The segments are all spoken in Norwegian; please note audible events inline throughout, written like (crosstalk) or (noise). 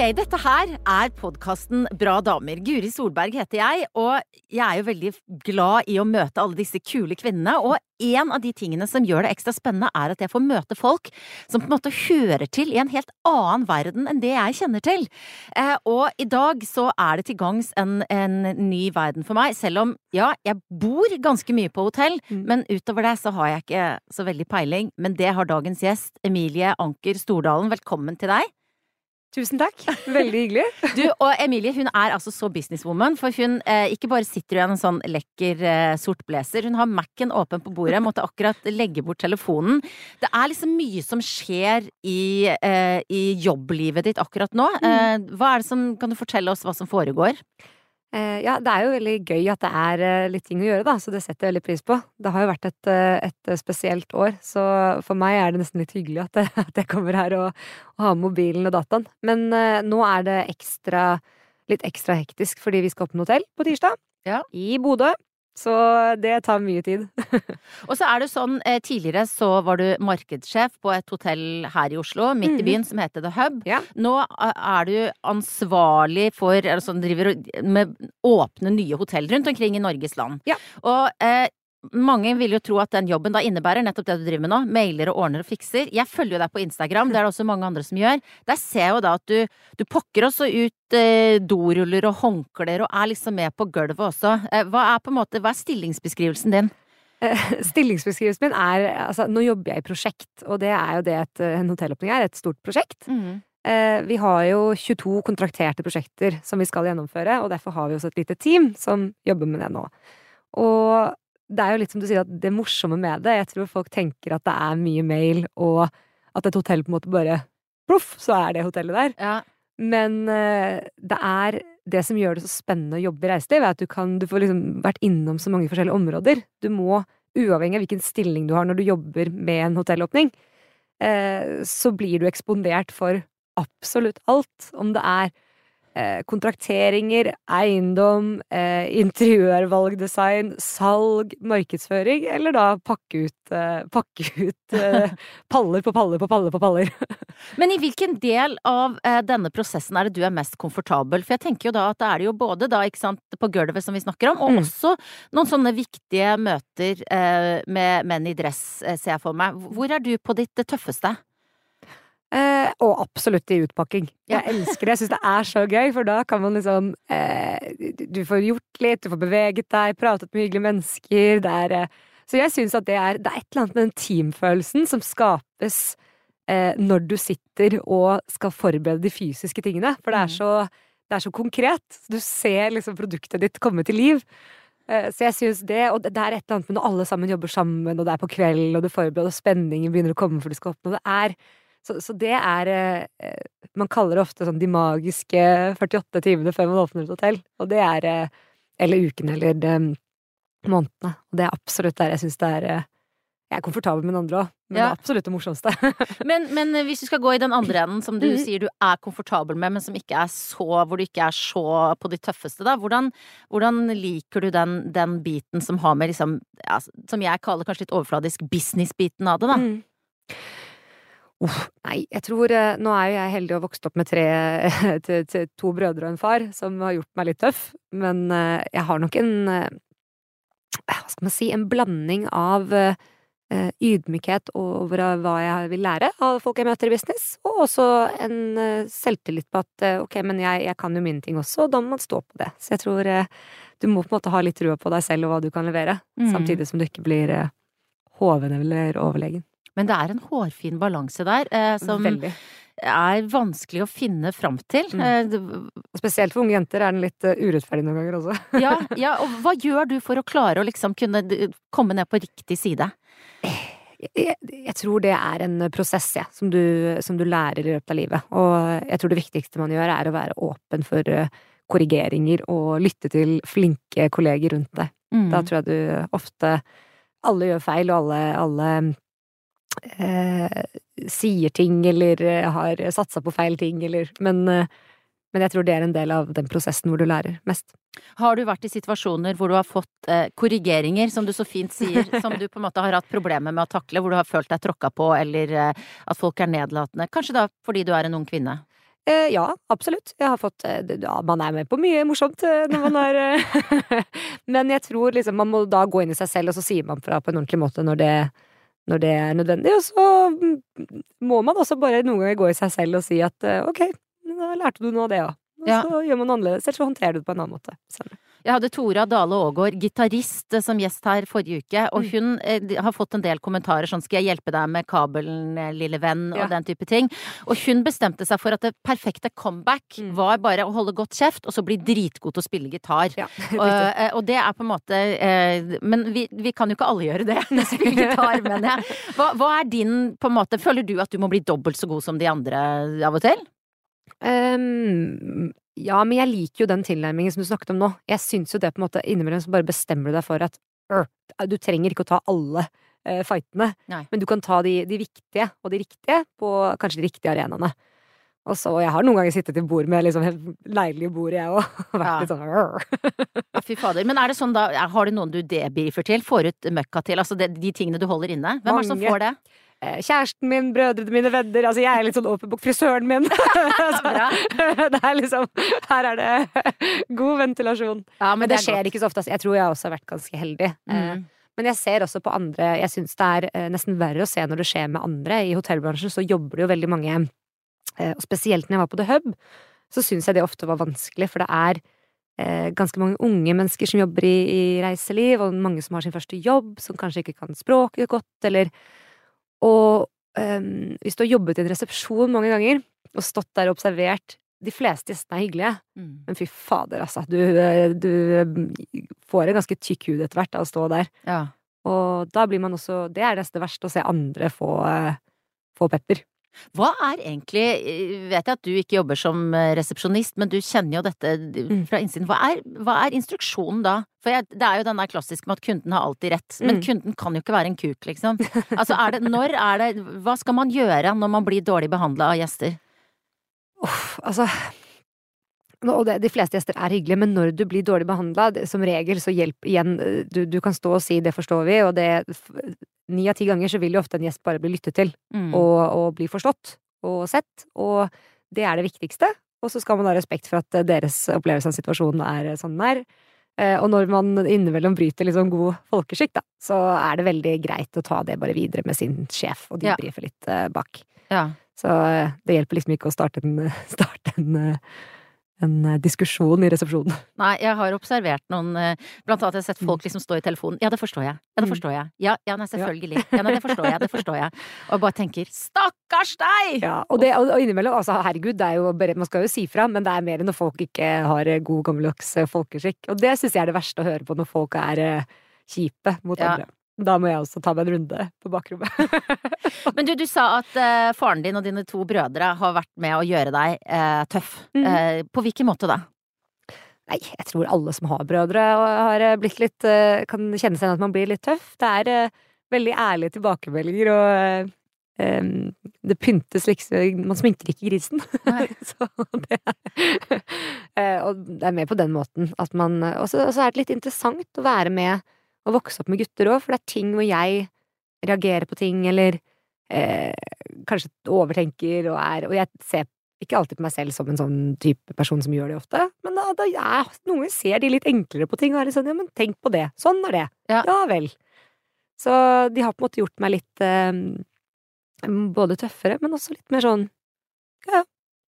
dette her er podkasten Bra damer. Guri Solberg heter jeg, og jeg er jo veldig glad i å møte alle disse kule kvinnene. Og en av de tingene som gjør det ekstra spennende, er at jeg får møte folk som på en måte hører til i en helt annen verden enn det jeg kjenner til. Eh, og i dag så er det til gangs en, en ny verden for meg, selv om ja, jeg bor ganske mye på hotell, mm. men utover det så har jeg ikke så veldig peiling. Men det har dagens gjest, Emilie Anker Stordalen. Velkommen til deg. Tusen takk. Veldig hyggelig. (laughs) du, og Emilie hun er altså så businesswoman, for hun eh, ikke bare sitter i en sånn lekker eh, sort blazer, hun har Mac-en åpen på bordet, måtte akkurat legge bort telefonen. Det er liksom mye som skjer i, eh, i jobblivet ditt akkurat nå. Mm. Eh, hva er det som, kan du fortelle oss hva som foregår? Eh, ja, det er jo veldig gøy at det er eh, litt ting å gjøre, da, så det setter jeg veldig pris på. Det har jo vært et, eh, et spesielt år, så for meg er det nesten litt hyggelig at, det, (laughs) at jeg kommer her og, og, har mobilen og dataen. Men eh, nå er det ekstra, litt ekstra hektisk fordi vi skal åpne hotell på tirsdag. Ja. I Bodø. Så det tar mye tid. (laughs) og så er det sånn, eh, tidligere så var du markedssjef på et hotell her i Oslo, midt mm. i byen, som heter The Hub. Ja. Nå er du ansvarlig for, eller sånn driver med åpne nye hotell rundt omkring i Norges land. Ja. Og eh, mange vil jo tro at den jobben da innebærer nettopp det du driver med nå. Mailer og ordner og fikser. Jeg følger jo deg på Instagram, det er det også mange andre som gjør. Der ser jeg jo da at du, du pokker også ut eh, doruller og håndklær og er liksom med på gulvet også. Eh, hva er på en måte, hva er stillingsbeskrivelsen din? Eh, stillingsbeskrivelsen min er altså nå jobber jeg i prosjekt, og det er jo det et, en hotellåpning er. Et stort prosjekt. Mm. Eh, vi har jo 22 kontrakterte prosjekter som vi skal gjennomføre, og derfor har vi også et lite team som jobber med det nå. Og det er jo litt som du sier, at det morsomme med det Jeg tror folk tenker at det er mye mail, og at et hotell på en måte bare Proff, så er det hotellet der. Ja. Men uh, det er det som gjør det så spennende å jobbe i reiseliv, er at du kan Du får liksom vært innom så mange forskjellige områder. Du må, uavhengig av hvilken stilling du har når du jobber med en hotellåpning, uh, så blir du eksponert for absolutt alt. Om det er Eh, kontrakteringer, eiendom, eh, interiørvalgdesign, salg, markedsføring, eller da pakke ut, eh, pakke ut eh, (laughs) paller på paller på paller på paller. (laughs) Men i hvilken del av eh, denne prosessen er det du er mest komfortabel? For jeg tenker jo da at det er jo både da, sant, på gulvet som vi snakker om, og mm. også noen sånne viktige møter eh, med menn i dress, ser jeg for meg. Hvor er du på ditt tøffeste? Eh, og absolutt i utpakking. Jeg elsker det. Jeg syns det er så gøy, for da kan man liksom eh, Du får gjort litt, du får beveget deg, pratet med hyggelige mennesker. Det er, eh, så jeg syns at det er, det er et eller annet med den teamfølelsen som skapes eh, når du sitter og skal forberede de fysiske tingene. For det er mm. så, det er så konkret. Du ser liksom produktet ditt komme til liv. Eh, så jeg synes det, og det er et eller annet med når alle sammen jobber sammen, og det er på kvelden, og du forbereder, og spenningen begynner å komme før du skal oppnå. det er så, så, det er eh, Man kaller det ofte sånn de magiske 48 timene før man åpner et hotell. Og det er eh, Eller ukene, eller de, månedene. Og det er absolutt der jeg syns det er eh, jeg er komfortabel med den andre òg, men ja. det er absolutt det morsomste. (laughs) men, men, hvis du skal gå i den andre (clears throat) enden, som du mm. sier du er komfortabel med, men som ikke er så, hvor du ikke er så på de tøffeste, da, hvordan, hvordan liker du den, den, biten som har med liksom, ja, som jeg kaller kanskje litt overfladisk business-biten av det, da? Mm. Uff, nei, jeg tror eh, Nå er jo jeg heldig og vokst opp med tre (laughs) til, til to brødre og en far, som har gjort meg litt tøff, men eh, jeg har nok en eh, Hva skal man si En blanding av ydmykhet over hva jeg vil lære av folk jeg møter i business, og også en selvtillit på at ok, men jeg, jeg kan jo mine ting også, og da må man stå på det. Så jeg tror du må på en måte ha litt trua på deg selv og hva du kan levere, mm. samtidig som du ikke blir hoven eller overlegen. Men det er en hårfin balanse der eh, som Veldig. er vanskelig å finne fram til. Mm. Eh, Spesielt for unge jenter er den litt uh, urettferdig noen ganger også. ja, (laughs) ja, og hva gjør du for å klare å liksom kunne komme ned på riktig side? Jeg, jeg, tror det er en prosess, ja, som du, som du, lærer i løpet av livet. Og jeg tror det viktigste man gjør, er å være åpen for korrigeringer og lytte til flinke kolleger rundt deg. Mm. Da tror jeg du ofte Alle gjør feil, og alle, alle eh, sier ting eller eh, har satsa på feil ting, eller men, eh, men jeg tror det er en del av den prosessen hvor du lærer mest. Har du vært i situasjoner hvor du har fått eh, korrigeringer, som du så fint sier, (laughs) som du på en måte har hatt problemer med å takle, hvor du har følt deg tråkka på, eller eh, at folk er nedlatende? Kanskje da fordi du er en ung kvinne? Eh, ja, absolutt. Jeg har fått ja, Man er med på mye morsomt når man har (laughs) Men jeg tror liksom man må da gå inn i seg selv, og så sier man fra på en ordentlig måte når det, når det er nødvendig. Og så mm, må man også bare noen ganger gå i seg selv og si at ok, da lærte du noe av det òg. Og ja. så gjør man annerledes, eller så håndterer du det på en annen måte. Selv. Jeg hadde Tora Dale Aagaard, gitarist, eh, som gjest her forrige uke, og mm. hun eh, har fått en del kommentarer sånn 'skal jeg hjelpe deg med kabelen, eh, lille venn', og ja. den type ting. Og hun bestemte seg for at det perfekte comeback mm. var bare å holde godt kjeft, og så bli dritgod til å spille gitar. Ja, (laughs) og, eh, og, det er på en måte eh, Men vi, vi, kan jo ikke alle gjøre det, (laughs) spille (laughs) gitar, mener jeg. Hva, hva er din på en måte Føler du at du må bli dobbelt så god som de andre av og til? Um, ja, men jeg liker jo den tilnærmingen som du snakket om nå. Jeg syns jo det på en måte innimellom så bare bestemmer du deg for at øh, du trenger ikke å ta alle eh, fightene, Nei. men du kan ta de, de, viktige og de riktige på kanskje de riktige arenaene. Og så, Jeg har noen ganger sittet i bord med liksom (laughs) leilige bord, jeg òg. Ja. sånn ja, Fy fader. Men er det sånn da, har du noen du debrifer til? Får ut møkka til? Altså de, de tingene du holder inne? Hvem Mange. er det som får det? Eh, kjæresten min, brødrene mine, venner. Altså, jeg er litt sånn åpen bok. Frisøren min. (laughs) (laughs) det er liksom Her er det (laughs) god ventilasjon. Ja, men, det, det skjer godt. ikke så ofte. Altså. Jeg tror jeg også har vært ganske heldig. Eh, mm. Men jeg ser også på andre Jeg syns det er eh, nesten verre å se når det skjer med andre. I hotellbransjen så jobber det jo veldig mange, og spesielt når jeg var på The Hub, så syns jeg det ofte var vanskelig, for det er ganske mange unge mennesker som jobber i, i reiseliv, og mange som har sin første jobb, som kanskje ikke kan språket godt, eller og um, hvis du har jobbet i en resepsjon mange ganger og stått der og observert De fleste gjestene er hyggelige, mm. men fy fader, altså. Du, du får en ganske tykk hud etter hvert av å stå der. Ja. Og da blir man også Det er nesten verste, å se andre få, få pepper. Hva er egentlig Vet jeg at du ikke jobber som eh, resepsjonist, men du kjenner jo dette mm. fra innsiden. Hva er, hva er instruksjonen da? For jeg, det er jo den der klassiske med at kunden har alltid rett. Men mm. kunden kan jo ikke være en kuk, liksom. (laughs) Altså er det Når er det Hva skal man gjøre når man blir dårlig behandla av gjester? Uff, altså og det, de fleste gjester er hyggelige, men når du blir dårlig behandla, som regel så hjelp igjen du, du, kan stå og si 'det forstår vi', og det ni av ti ganger så vil jo ofte en gjest bare bli lyttet til mm. og, og, bli forstått og sett, og det er det viktigste. Og så skal man ha respekt for at deres opplevelse av situasjonen er sånn den er. Eh, og når man innimellom bryter liksom god folkeskikk, da, så er det veldig greit å ta det bare videre med sin sjef og de ja. litt uh, bak. Ja. Så det hjelper liksom ikke å starte en, (laughs) starte en en eh, diskusjon i resepsjonen. (laughs) Nei, jeg har observert noen eh, Blant annet jeg har sett folk mm. liksom stå i telefonen. Ja, det forstår jeg. Ja, det mm. forstår jeg. Ja, ja nei, selvfølgelig. Ja, nei, det forstår jeg. Det (laughs) forstår jeg. Og jeg bare tenker stakkars deg! Ja, og, det, og innimellom, altså herregud, det er jo bare Man skal jo si fra, men det er mer når folk ikke har eh, god gammeldags folkeskikk. Og det syns jeg er det verste å høre på når folk er kjipe mot ja. andre. Da må jeg også ta meg en runde på bakrommet. (laughs) Men du, du sa at uh, faren din og dine to brødre har vært med å gjøre deg uh, tøff. Mm. Uh, på hvilken måte da? Nei, jeg tror alle som har brødre har blitt litt Kan kjenne seg igjen at man blir litt tøff. Det er veldig ærlige tilbakemeldinger og um, det pyntes liksom Man sminker ikke grisen. (laughs) så det er, Og det er mer på den måten at man Og så er det litt interessant å være med å vokse opp med gutter òg, for det er ting hvor jeg reagerer på ting, eller eh, kanskje overtenker og er Og jeg ser ikke alltid på meg selv som en sånn type person som gjør det ofte, men da, da ja, noen ser de litt enklere på ting og er litt sånn ja, men tenk på det, sånn er det, ja, ja vel. Så de har på en måte gjort meg litt eh, både tøffere, men også litt mer sånn ja,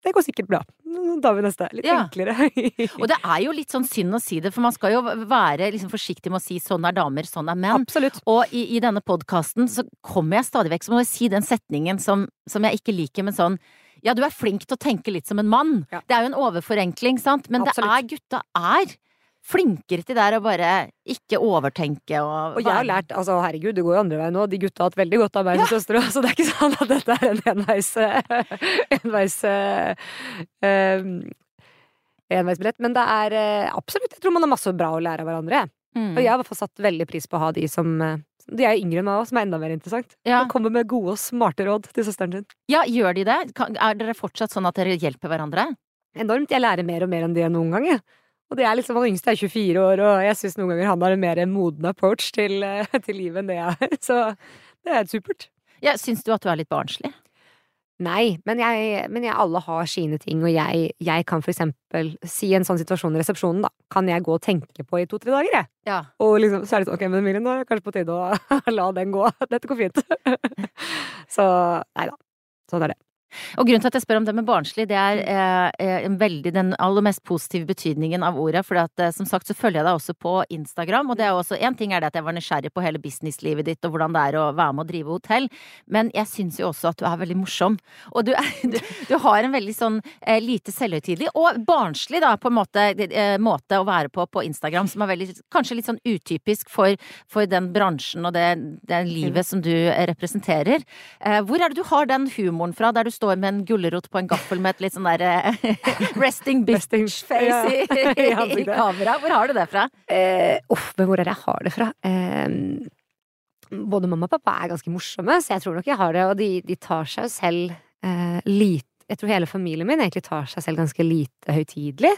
det går sikkert bra. Nå tar vi neste. Litt ja. enklere. (laughs) og det er jo litt sånn synd å si det, for man skal jo være liksom forsiktig med å si 'sånn er damer, sånn er menn'. Absolutt. Og i, i denne podkasten så kommer jeg stadig vekk så må jeg si den setningen som, som jeg ikke liker, men sånn ja, du er flink til å tenke litt som en mann. Ja. Det er jo en overforenkling, sant, men Absolutt. det er gutta er flinkere til der å bare ikke overtenke og Og jeg har lært, altså herregud, det går jo andre veien nå, de gutta har hatt veldig godt av meg som ja. søstre, så det er ikke sånn at dette er en enveis enveis um, enveisbillett. Men det er uh, absolutt, jeg tror man har masse bra å lære av hverandre. Mm. Og jeg har i hvert fall satt veldig pris på å ha de som de er yngre enn meg òg, som er enda mer interessant. Ja. Man kommer med gode og smarte råd til søsteren sin. Ja, gjør de det? Er dere fortsatt sånn at dere hjelper hverandre? Enormt. Jeg lærer mer og mer enn de noen gang, jeg. Og det er liksom, Han yngste er 24 år, og jeg syns noen ganger han har en mer moden approach til, eh, til livet enn det jeg har. (laughs) Så det er supert. Ja, Syns du at du er litt barnslig? Nei, men, jeg, men jeg, alle har sine ting, og jeg, jeg, kan for eksempel si en sånn situasjon i resepsjonen, da, kan jeg gå og tenke på i to-tre dager, jeg. Ja. Og liksom, så er det sånn, ok, men Emilie, nå er det kanskje på tide å (laughs) la den gå. Dette går fint. (laughs) så nei da. Sånn er det. Og grunnen til at jeg spør om det med barnslig, det er eh, eh veldig den aller mest positive betydningen av ordet. For at, eh, som sagt så følger jeg deg også på Instagram, og det er også én ting er det at jeg var nysgjerrig på hele businesslivet ditt og hvordan det er å være med å drive hotell, men jeg syns jo også at du er veldig morsom. Og du, du, du har en veldig sånn eh, lite selvhøytidelig og barnslig, da, på en måte, eh, måte å være på på Instagram, som er veldig, kanskje litt sånn utypisk for, for den bransjen og det, det livet som du representerer. Eh, hvor er det du har den humoren fra, der du står med en gulrot på en gaffel med et litt sånn derre (laughs) resting bitch face i, (laughs) i, kamera. Hvor har du det fra? Eh, uff, men hvor er det jeg har det fra? Uh, både mamma og pappa er ganske morsomme, så jeg tror nok jeg har det. Og de, de tar seg jo selv uh, lite Jeg tror hele familien min egentlig tar seg selv ganske lite høytidelig.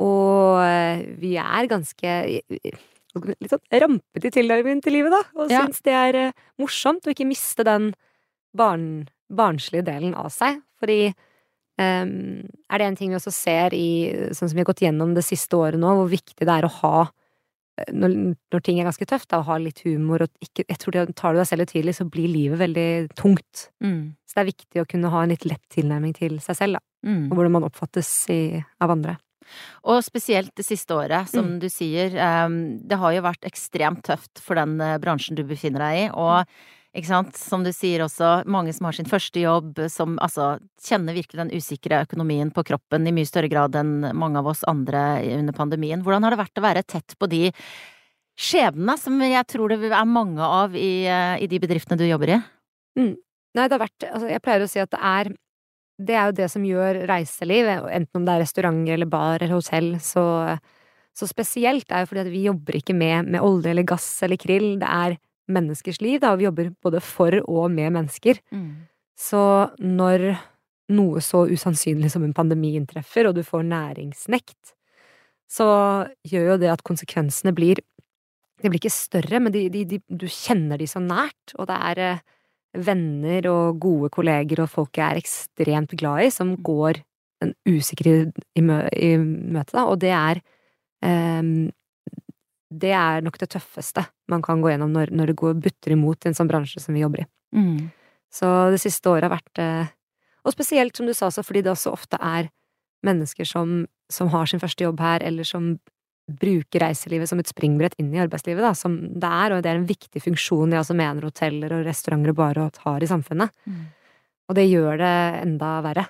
Og eh, vi er ganske litt sånn rampete i tilnærmingen til livet, da. Og ja. syns det er morsomt å ikke miste den barn, barnslige delen av seg. Fordi um, er det en ting vi også ser i sånn som vi har gått gjennom det siste året nå, hvor viktig det er å ha eh, når, når ting er ganske tøft, da, å ha litt humor og ikke Jeg tror det, tar du deg selv litt tydelig, så blir livet veldig tungt. Mm. Så det er viktig å kunne ha en litt lett tilnærming til seg selv, da. Mm. Og hvordan man oppfattes i, av andre. Og spesielt det siste året, som mm. du sier. Um, det har jo vært ekstremt tøft for den uh, bransjen du befinner deg i. Og mm. Ikke sant? Som du sier også, mange som har sin første jobb, som altså kjenner virkelig den usikre økonomien på kroppen i mye større grad enn mange av oss andre under pandemien. Hvordan har det vært å være tett på de skjebnene som jeg tror det er mange av i, eh, i de bedriftene du jobber i? Mm. Nei, det har vært Altså, jeg pleier å si at det er det er jo det som gjør reiseliv, enten om det er restauranter eller bar eller hotell, så, så spesielt er jo fordi at vi jobber ikke med, med olje eller gass eller krill, det er menneskers liv, da, og vi jobber både for og med mennesker. Mm. Så når noe så usannsynlig som en pandemi inntreffer, og du får næringsnekt, så gjør jo det at konsekvensene blir De blir ikke større, men de, de, de, du kjenner de så nært, og det er eh, venner og gode kolleger og folk jeg er ekstremt glad i, som mm. går en usikkerhet i, mø i møte, da, og det er um, det er nok det tøffeste man kan gå gjennom når, når det går butter imot i en sånn bransje som vi jobber i. Mm. Så det siste året har vært eh, Og spesielt, som du sa, så fordi det også ofte er mennesker som, som har sin første jobb her, eller som bruker reiselivet som et springbrett inn i arbeidslivet, da, som det er, og det er en viktig funksjon jeg også mener hoteller og restauranter og barer har i samfunnet. Mm. Og det gjør det enda verre.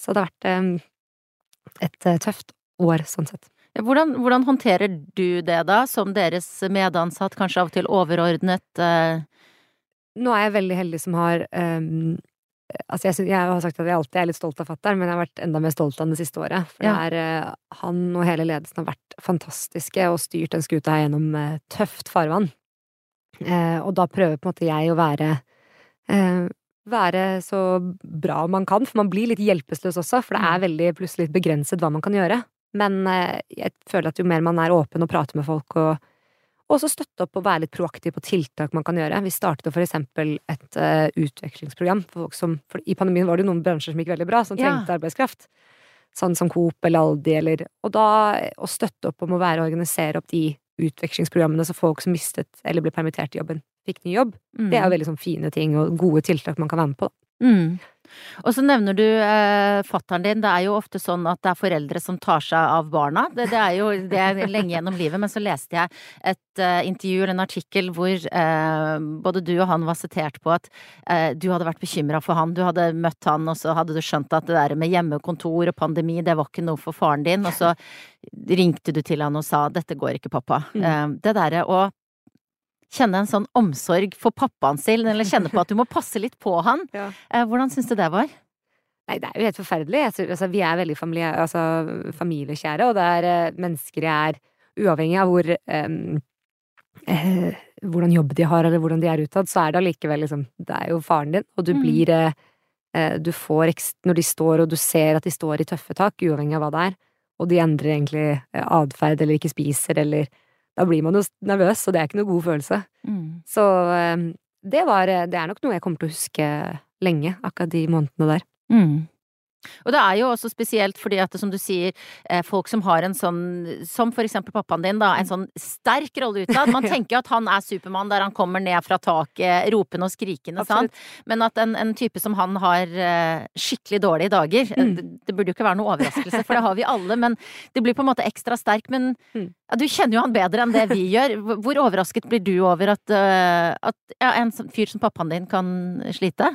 Så det har vært eh, et eh, tøft år, sånn sett. Hvordan, hvordan, håndterer du det da, som deres medansatt, kanskje av og til overordnet? Uh... Nå er jeg veldig heldig som har um, Altså, jeg, jeg, har sagt at jeg alltid er litt stolt av fatter'n, men jeg har vært enda mer stolt av den det siste året. For ja. er, uh, han og hele ledelsen har vært fantastiske og styrt den skuta her gjennom uh, tøft farvann. Og da prøver på en måte jeg å være være så bra man kan, for man blir litt hjelpeløs også, for det er mm. veldig plutselig begrenset hva man kan gjøre. Men eh, jeg føler at jo mer man er åpen og prater med folk og også støtte opp og være litt proaktiv på tiltak man kan gjøre. Vi startet for eksempel et uh, utvekslingsprogram for folk som for I pandemien var det jo noen bransjer som gikk veldig bra, som trengte ja. arbeidskraft. Sånn som Coop eller Aldi eller Og da å støtte opp om å være og organisere opp de utvekslingsprogrammene så folk som mistet eller ble permittert i jobben, fikk ny jobb. Mm. Det er jo veldig sånn fine ting og gode tiltak man kan være med på, da. Mm. Og så nevner du eh, fattern din. Det er jo ofte sånn at det er foreldre som tar seg av barna. Det, det er jo det er lenge gjennom livet. Men så leste jeg et eh, intervju eller en artikkel hvor eh, både du og han var sitert på at uh, du hadde vært bekymra for han. Du hadde møtt han, og så hadde du skjønt at det der med hjemmekontor og pandemi, det var ikke noe for faren din. Og så ringte du til han og sa 'dette går ikke, pappa'. Mm. det derre å kjenne en sånn omsorg for pappaen sin, eller kjenne på at du må passe litt på han. (laughs) Ja. Eh, hvordan syns du det var? Nei, det er jo helt forferdelig. Altså, vi er veldig familie, altså, familiekjære, og det er uh, mennesker jeg er uavhengig av hvor um, eh, hvordan jobb de har, eller hvordan de er utad, så er det allikevel liksom Det er jo faren din, og du mm. blir eh, Du får Når de står, og du ser at de står i tøffe tak, uavhengig av hva det er, og de endrer egentlig atferd eller ikke spiser eller da blir man jo nervøs, og det er ikke noe god følelse. Mm. Så ehm, det var Det er nok noe jeg kommer til å huske lenge, akkurat de månedene der. Mm. Og det er jo også spesielt fordi at, som du sier, eh, folk som har en sånn, som for eksempel pappaen din, da, en sånn sterk rolle utad. Man (laughs) tenker at han er Supermann der han kommer ned fra taket ropende og skrikende, sant. Men at en, en, type som han har uh, skikkelig dårlige dager, mm. det, det, burde jo ikke være noe overraskelse, for det har vi alle, men det blir på en måte ekstra sterk. Men mm. ja, du kjenner jo han bedre enn det vi gjør. Hvor overrasket blir du over at, at ja, en fyr som pappaen din kan slite?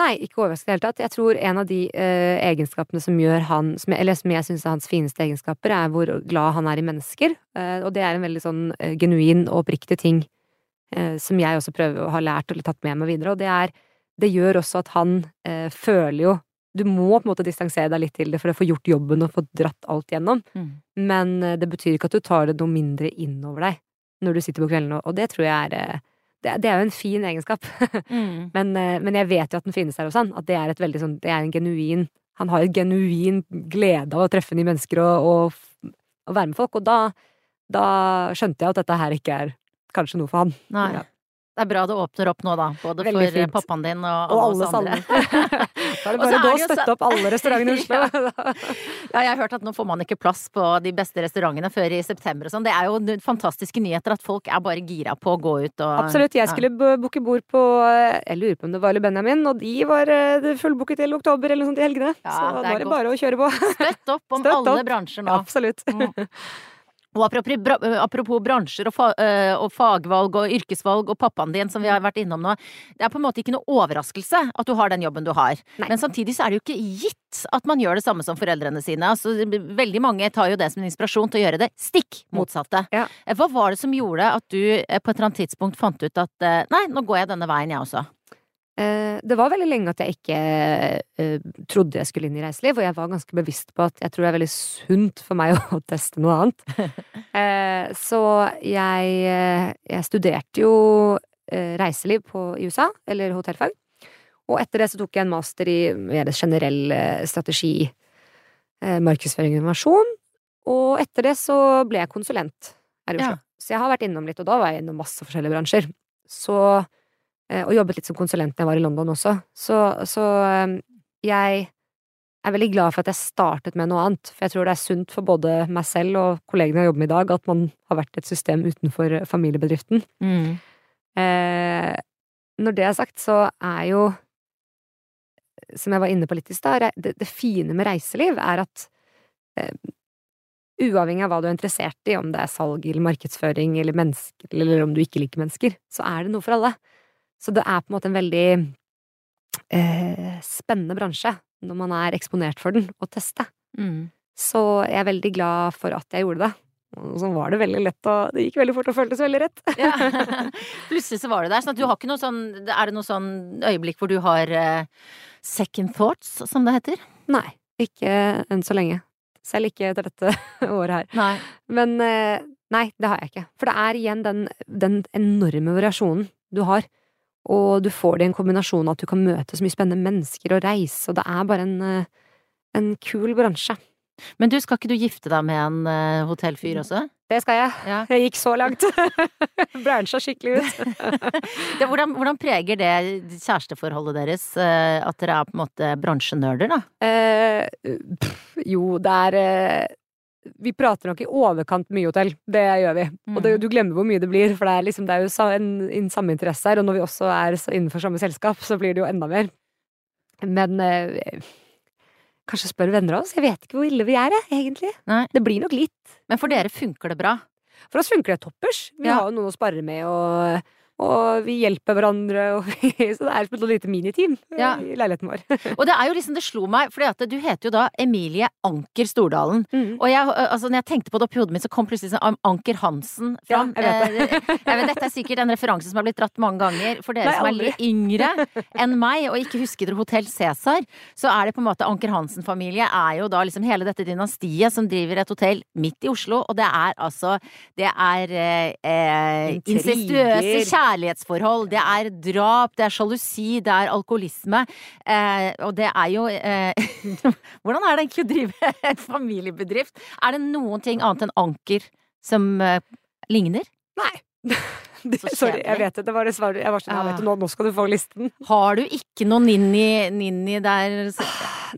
Nei, ikke overraskende i det hele tatt. Jeg tror en av de uh, egenskapene som gjør han Eller som jeg syns er hans fineste egenskaper, er hvor glad han er i mennesker. Uh, og det er en veldig sånn uh, genuin og oppriktig ting som jeg også prøver å ha lært eller tatt med meg videre. Og det er Det gjør også at han føler jo Du må på en måte distansere deg litt til det for å få gjort jobben og få dratt alt gjennom. Mm. Men det betyr ikke at du tar det noe mindre innover deg når du sitter på kveldene, og det tror jeg er det, det, er jo en fin egenskap. (laughs) mm. men, eh, men, jeg vet jo at den finnes der hos han. At det er et veldig sånn Det er en genuin Han har en genuin glede av å treffe nye mennesker og, og, og være med folk. Og da, da, skjønte jeg at dette her ikke er kanskje noe for han. Nei. Ja. Det er bra det åpner opp nå, da. Både Veldig for fint. pappaen din og, og alle oss andre. (laughs) da er det bare å støtte opp alle restaurantene i (laughs) Oslo. ja, jeg har hørt at nå får man ikke plass på de beste restaurantene før i september og sånn. Det er jo fantastiske nyheter at folk er bare gira på å gå ut og Absolutt. Jeg skulle ja. booke bord på Jeg lurer på om det var Le Benjamin, og de var eh, fullbooket til oktober eller noe sånt i helgene. Ja, så nå er det bare å kjøre på. Støtt opp om Støtt alle opp. bransjer nå. Absolutt. Mm. Og apropos bransjer og, fagvalg og yrkesvalg og pappaen din, som vi har vært innom nå. Det er på en måte ikke noe overraskelse at du har den jobben du har. Nei. Men samtidig så er det jo ikke gitt at man gjør det samme som foreldrene sine. Altså, veldig mange tar jo det som en inspirasjon til å gjøre det stikk motsatte. Ja. Hva var det som gjorde at du på et eller annet tidspunkt fant ut at nei, nå går jeg denne veien jeg også? Eh, det var veldig lenge at jeg ikke uh, trodde jeg skulle inn i reiseliv, og jeg var ganske bevisst på at jeg tror det er veldig sunt for meg (laughs) å teste noe annet. uh, (laughs) så jeg, jeg, studerte jo reiseliv på, i USA, eller hotellfag. Og etter det så tok jeg en master i mer generell strategi, markedsføring og innovasjon. Og etter det så ble jeg konsulent her i Oslo. Ja. Så jeg har vært innom litt, og da var jeg innom masse forskjellige bransjer. Så Eh, og jobbet litt som konsulent da jeg var i London også. Så, så ehm, jeg er veldig glad for at jeg startet med noe annet, for jeg tror det er sunt for både meg selv og kollegene jeg jobber med i dag, at man har vært et system utenfor familiebedriften. Mm. Eh, når det er sagt, så er jo, som jeg var inne på litt i stad, det, det, fine med reiseliv er at eh, uavhengig av hva du er interessert i, om det er salg eller markedsføring eller mennesker, eller om du ikke liker mennesker, så er det noe for alle. Så det er på en måte en veldig eh, spennende bransje når man er eksponert for den, å teste. Mm. Så jeg er veldig glad for at jeg gjorde det. Og så var det veldig lett, og det gikk veldig fort og føltes veldig rett. ja. (laughs) Plutselig så var det der. Sånn at du har ikke noe sånn Er det noe sånn øyeblikk hvor du har eh, second thoughts, som det heter? Nei. Ikke enn så lenge. Selv ikke etter dette (laughs) året her. Nei. Men eh, nei, det har jeg ikke. For det er igjen den, den enorme variasjonen du har. Og du får det i en kombinasjon av at du kan møte så mye spennende mennesker og reise, og det er bare en, eh, en kul bransje. Men du, skal ikke du gifte deg med en uh, hotellfyr også? Det skal jeg. Ja. (laughs) Jeg gikk så langt. (laughs) Bransja skikkelig ut. (laughs) det, hvordan, hvordan, preger det kjæresteforholdet deres, uh, at dere er på en måte bransjenørder, da? Uh, pff, jo, det er vi prater nok i overkant mye hotell. Det gjør vi. Mm. Og det, du glemmer hvor mye det blir, for det er, liksom, det er jo en, en samme interesse her. Og når vi også er innenfor samme selskap, så blir det jo enda mer. Men eh, kanskje spør venner av oss. Jeg vet ikke hvor ille vi er, jeg, egentlig. Nei. Det blir nok litt. Men for dere funker det bra? For oss funker det toppers. Vi ja. har jo noen å spare med, og og vi hjelper hverandre, vi, (laughs) så det er som et lite miniteam ja. i leiligheten vår. (laughs) og det er jo liksom, det slo meg, for du heter jo da Emilie Anker Stordalen. Mm. Og jeg, altså, når jeg tenkte på det oppi hodet mitt, så kom plutselig sånn Anker Hansen fram. Ja, jeg vet det. Eh, jeg vet, dette er sikkert en referanse som har blitt dratt mange ganger. For dere Nei, som er litt yngre enn meg, og ikke husker Hotell Cæsar, så er det på en måte Anker Hansen-familie er jo da liksom hele dette dynastiet som driver et hotell midt i Oslo, og det er altså Det er eh, eh incestuøse kjærligheter kjærlighetsforhold, det er drap, det er sjalusi, det er alkoholisme. Eh, og det er jo eh, (laughs) Hvordan er det egentlig å drive en familiebedrift? Er det noen ting annet enn Anker som eh, ligner? Nei. (laughs) Så Sorry, jeg vet det. Det var det svaret. Jeg var sånn, ja, vet du, nå, nå skal du få listen. Har du ikke noe ninni, ninni der?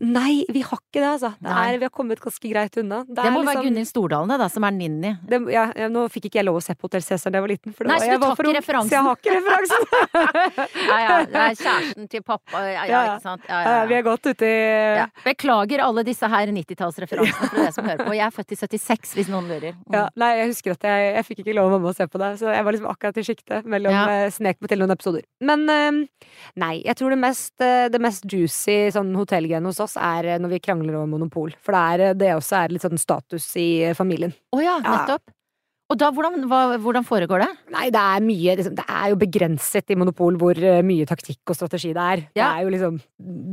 Nei, vi har ikke det, altså. Det er, vi har kommet ganske greit unna. Det, det må liksom, være Gunhild Stordalen, det, da, som er ninni. Det, ja, nå fikk ikke jeg lov å se på Hotell Cæsar da jeg var liten. Nei, så du tar ikke referansen? Så jeg har ikke referansen. (laughs) ja, ja. Det er kjæresten til pappa. Ja, ja, ikke sant. Ja, ja, Vi er godt ute i Beklager alle disse her 90-tallsreferansene (laughs) for dere som hører på. Jeg er født i 76, hvis noen lurer. Mm. Ja, nei, jeg husker at jeg, jeg fikk ikke lov av mamma å se på det, så jeg var liksom akkurat i sjiktet mellom ja. Eh, snek på til noen episoder. Men uh, nei, jeg tror det mest, uh, det mest juicy sånn hotellgreiene hos oss er når vi krangler over monopol. For det, er, det også er litt sånn status i familien. Å oh ja, nettopp. Ja. Og da, hvordan, hva, hvordan, foregår det? Nei, det er mye liksom, Det er jo begrenset i Monopol hvor mye taktikk og strategi det er. Ja. Det er jo liksom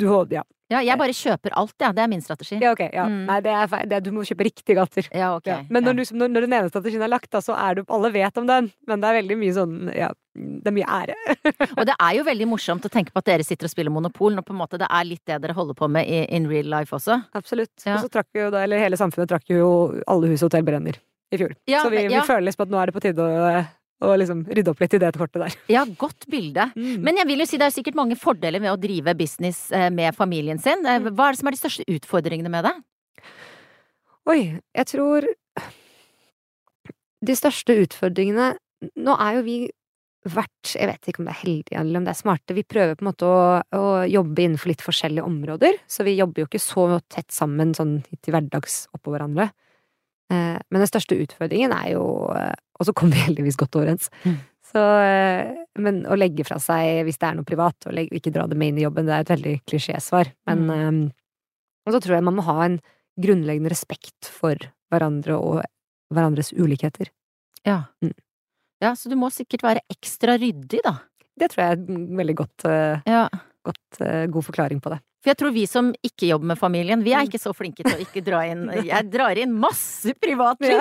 du, ja. Ja, jeg bare kjøper alt, ja. Det er min strategi. Ja, ok. Ja. Mm. Nei, det er feil. Du må kjøpe riktige gater. Ja, ok. Men når, du, når, når, den ene strategien er lagt, da, så er du Alle vet om den, men det er veldig mye sånn Ja, det er mye ære. (laughs) og det er jo veldig morsomt å tenke på at dere sitter og spiller Monopol, når på en måte det er litt det dere holder på med i, in real life også. Absolutt. Og så trakk jo da, eller hele samfunnet trakk jo alle hus og hotell brenner i fjor. så vi, vi føler liksom at nå er det på tide å og liksom rydde opp litt i det kortet der. Ja, godt bilde. Mm. Men jeg vil jo si det er sikkert mange fordeler med å drive business eh, med familien sin. Eh, mm. Hva er det som er de største utfordringene med det? Oi, jeg tror De største utfordringene Nå er jo vi vært Jeg vet ikke om det er heldige eller om det er smarte. Vi prøver på en måte å, å jobbe innenfor litt forskjellige områder. Så vi jobber jo ikke så tett sammen sånn til hverdags oppå hverandre. Eh, men den største utfordringen er jo og så kom vi heldigvis godt overens. Mm. Så, eh, men å legge fra seg hvis det er noe privat, og ikke dra det med inn i jobben, det er et veldig klisjésvar. Men mm. um, Og så tror jeg man må ha en grunnleggende respekt for hverandre og hverandres ulikheter. Ja. Mm. Ja, så du må sikkert være ekstra ryddig, da. Det tror jeg er en veldig godt, ja. godt god forklaring på det. For jeg tror vi som ikke jobber med familien, vi er mm. ikke så flinke til å ikke dra inn (laughs) Jeg drar inn masse privatliv!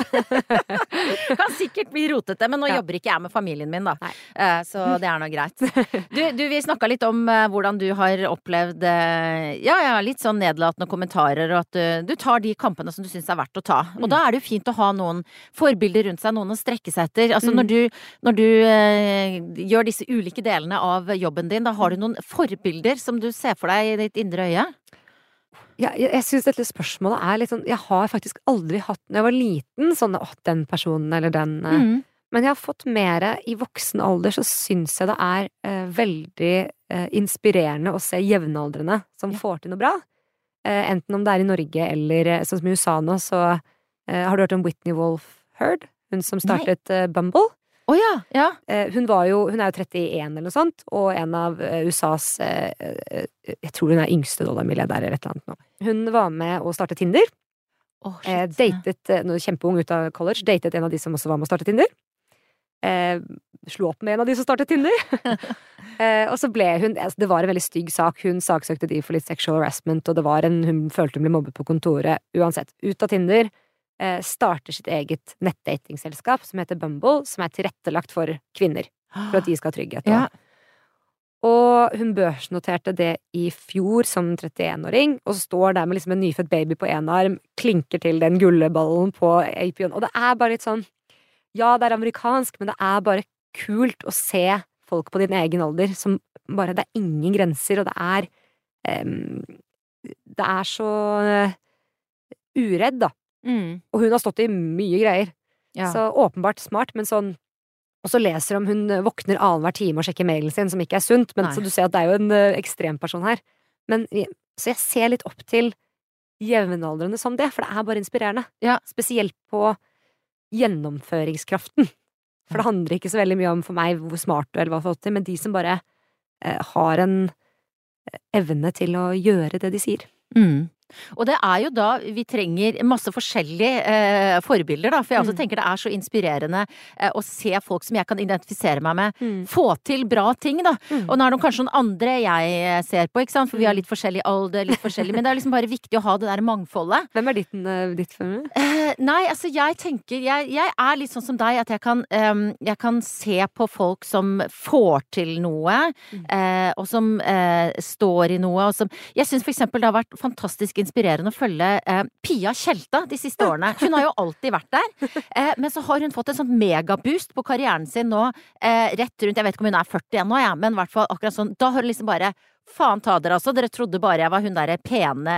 (laughs) kan sikkert bli rotete, men nå ja. jobber ikke jeg med familien min, da. Nei. Eh, så det er nå greit. (laughs) Du, du vi snakka litt om eh, hvordan du har opplevd eh, ja, ja, litt sånn nedlatende kommentarer, og at du, tar de kampene som du syns er verdt å ta. Og mm. da er det jo fint å ha noen forbilder rundt seg, noen å strekke seg etter. Altså mm. når du, når du eh, gjør disse ulike delene av jobben din, da har du noen forbilder som du ser for deg i ditt indre øye? Ja, jeg jeg syns dette spørsmålet er litt sånn Jeg har faktisk aldri hatt Når jeg var liten, sånn åh, den personen eller den eh, mm. Men jeg har fått mer i voksen alder, så syns jeg det er eh, veldig eh, inspirerende å se jevnaldrende som ja. får til noe bra. Eh, enten om det er i Norge eller eh, sånn som i USA nå, så eh, har du hørt om Whitney Wolf Heard? Hun som startet Bumble? Oh, ja, ja. Eh, hun, var jo, hun er jo 31 eller noe sånt, og en av eh, USAs eh, Jeg tror hun er yngste dollarmilliardær eller et eller annet nå. Hun var med å starte Tinder. Oh, datet, ja. Kjempeung ut av college. Datet en av de som også var med å starte Tinder. Eh, slo opp med en av de som startet Tinder. (laughs) eh, og så ble hun altså, Det var en veldig stygg sak. Hun saksøkte de for litt sexual harassment, og det var en, hun følte hun ble mobbet på kontoret. Uansett, ut av Tinder. Eh, starter sitt eget nettdatingselskap som heter Bumble, som er tilrettelagt for kvinner. For at de skal ha trygghet. Ja. Og hun børsnoterte det i fjor som 31-åring, og står der med liksom en nyfødt baby på én arm, klinker til den gulleballen på APO-en. Og det er bare litt sånn Ja, det er amerikansk, men det er bare kult å se folk på din egen alder som bare Det er ingen grenser, og det er um, Det er så uh, uredd, da. Mm. Og hun har stått i mye greier. Ja. Så åpenbart smart, men sånn Og så leser om hun våkner annenhver time og sjekker mailen sin, som ikke er sunt, men Nei. så du ser at det er jo en uh, ekstremperson her. Men Så jeg ser litt opp til jevnaldrende som det, for det er bare inspirerende. Ja. Spesielt på gjennomføringskraften. For det handler ikke så veldig mye om for meg hvor smart du er, eller hva du har fått til, men de som bare eh, har en eh, evne til å gjøre det de sier. Mm. Og det er jo da vi trenger masse forskjellige eh, forbilder, da. For jeg også mm. tenker det er så inspirerende eh, å se folk som jeg kan identifisere meg med, mm. få til bra ting, da. Mm. Og nå er det kanskje noen andre jeg eh, ser på, ikke sant. For vi har mm. litt forskjellig alder, litt forskjellig Men det er liksom bare viktig å ha det der mangfoldet. Hvem er ditt, uh, ditt følge? Eh, nei, altså jeg tenker jeg, jeg, er litt sånn som deg, at jeg kan, um, jeg kan se på folk som får til noe, mm. eh, og som eh, står i noe, og som Jeg syns for eksempel det har vært fantastisk inspirerende å følge eh, Pia Tjelta de siste årene. Hun har jo alltid vært der, eh, men så har hun fått en sånn megaboost på karrieren sin nå, eh, rett rundt Jeg vet ikke om hun er 40 ennå, ja, men i hvert fall akkurat sånn. Da har hun liksom bare Faen ta dere, altså. Dere trodde bare jeg var hun derre pene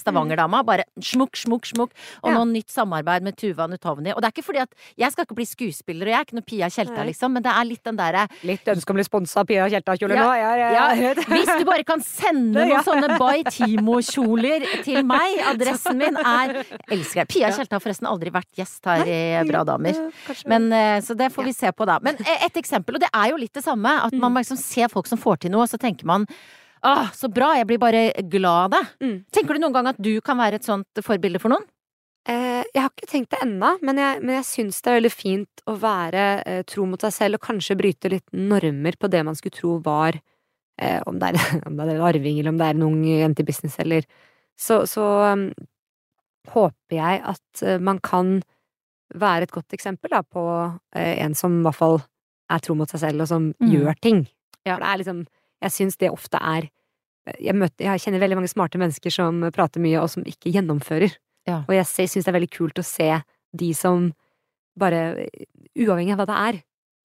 Stavanger-dama. Bare smukk, smukk, smukk. Og ja. nå nytt samarbeid med Tuva Nutovny. Og det er ikke fordi at Jeg skal ikke bli skuespiller, og jeg er ikke noe Pia Tjelta, liksom, men det er litt den derre Litt ønske om å bli sponsa av Pia Tjelta-kjoler ja, nå? Ja, ja, Hvis du bare kan sende (laughs) noen sånne By Timo-kjoler til meg. Adressen min er Elsker deg. Pia Tjelta har forresten aldri vært gjest her i Bra damer. Men, eh, så det får vi se på, da. Men eh, et eksempel, og det er jo litt det samme, at man mm. liksom ser folk som får til noe, og så tenker man Åh, så bra! Jeg blir bare glad av det. Mm. Tenker du noen gang at du kan være et sånt forbilde for noen? Eh, jeg har ikke tenkt det ennå, men jeg, men jeg syns det er veldig fint å være eh, tro mot seg selv og kanskje bryte litt normer på det man skulle tro var eh, om, det er, (laughs) om, det er, en arving eller om det er en ung jente i business eller Så, så um, håper jeg at uh, man kan være et godt eksempel da, på uh, en som i hvert fall er tro mot seg selv, og som mm. gjør ting. Ja. For det er liksom jeg syns det ofte er jeg, møter, jeg, kjenner veldig mange smarte mennesker som prater mye, og som ikke gjennomfører. Ja. Og jeg syns det er veldig kult å se de som bare, uavhengig av hva det er,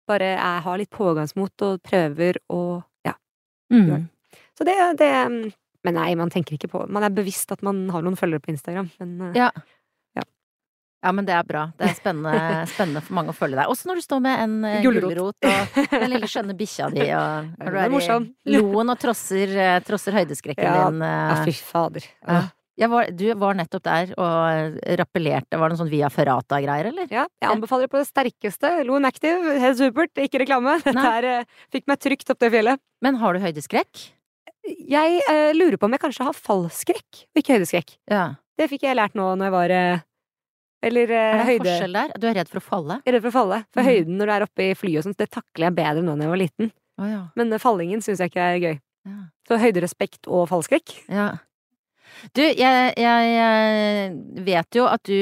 bare er, har litt pågangsmot og prøver og ja, mm. Så det, det Men nei, man tenker ikke på Man er bevisst at man har noen følgere på Instagram, men eh, ja. Ja, men det er bra. Det er spennende, (laughs) spennende for mange å følge deg. Også når du står med en uh, gulrot og (laughs) den lille skjønne bikkja di, og når du er i loen og trosser, uh, trosser høydeskrekken ja. din. Uh, ja, fy fader. Ja. Var, du var nettopp der og rappellerte. Var det noen sånn via Ferrata-greier, eller? Ja, jeg anbefaler det på det sterkeste. Loen Active, helt supert. Ikke reklame. (laughs) Dette her fikk meg trygt opp det fjellet. Men har du høydeskrekk? Jeg lurer på om jeg kanskje har fallskrekk, og ikke høydeskrekk. Ja. Det fikk jeg lært nå når jeg var eller høyde. er det høyde... forskjell der? Du er redd for å falle? Jeg er redd for å falle. For mm. høyden når du er oppe i flyet og sånt, det takler jeg bedre nå enn jeg var liten. Oh, ja. Men uh, fallingen syns jeg ikke er gøy. Ja. Så høyderespekt og fallskrekk. Ja. Du, jeg, jeg, jeg, vet jo at du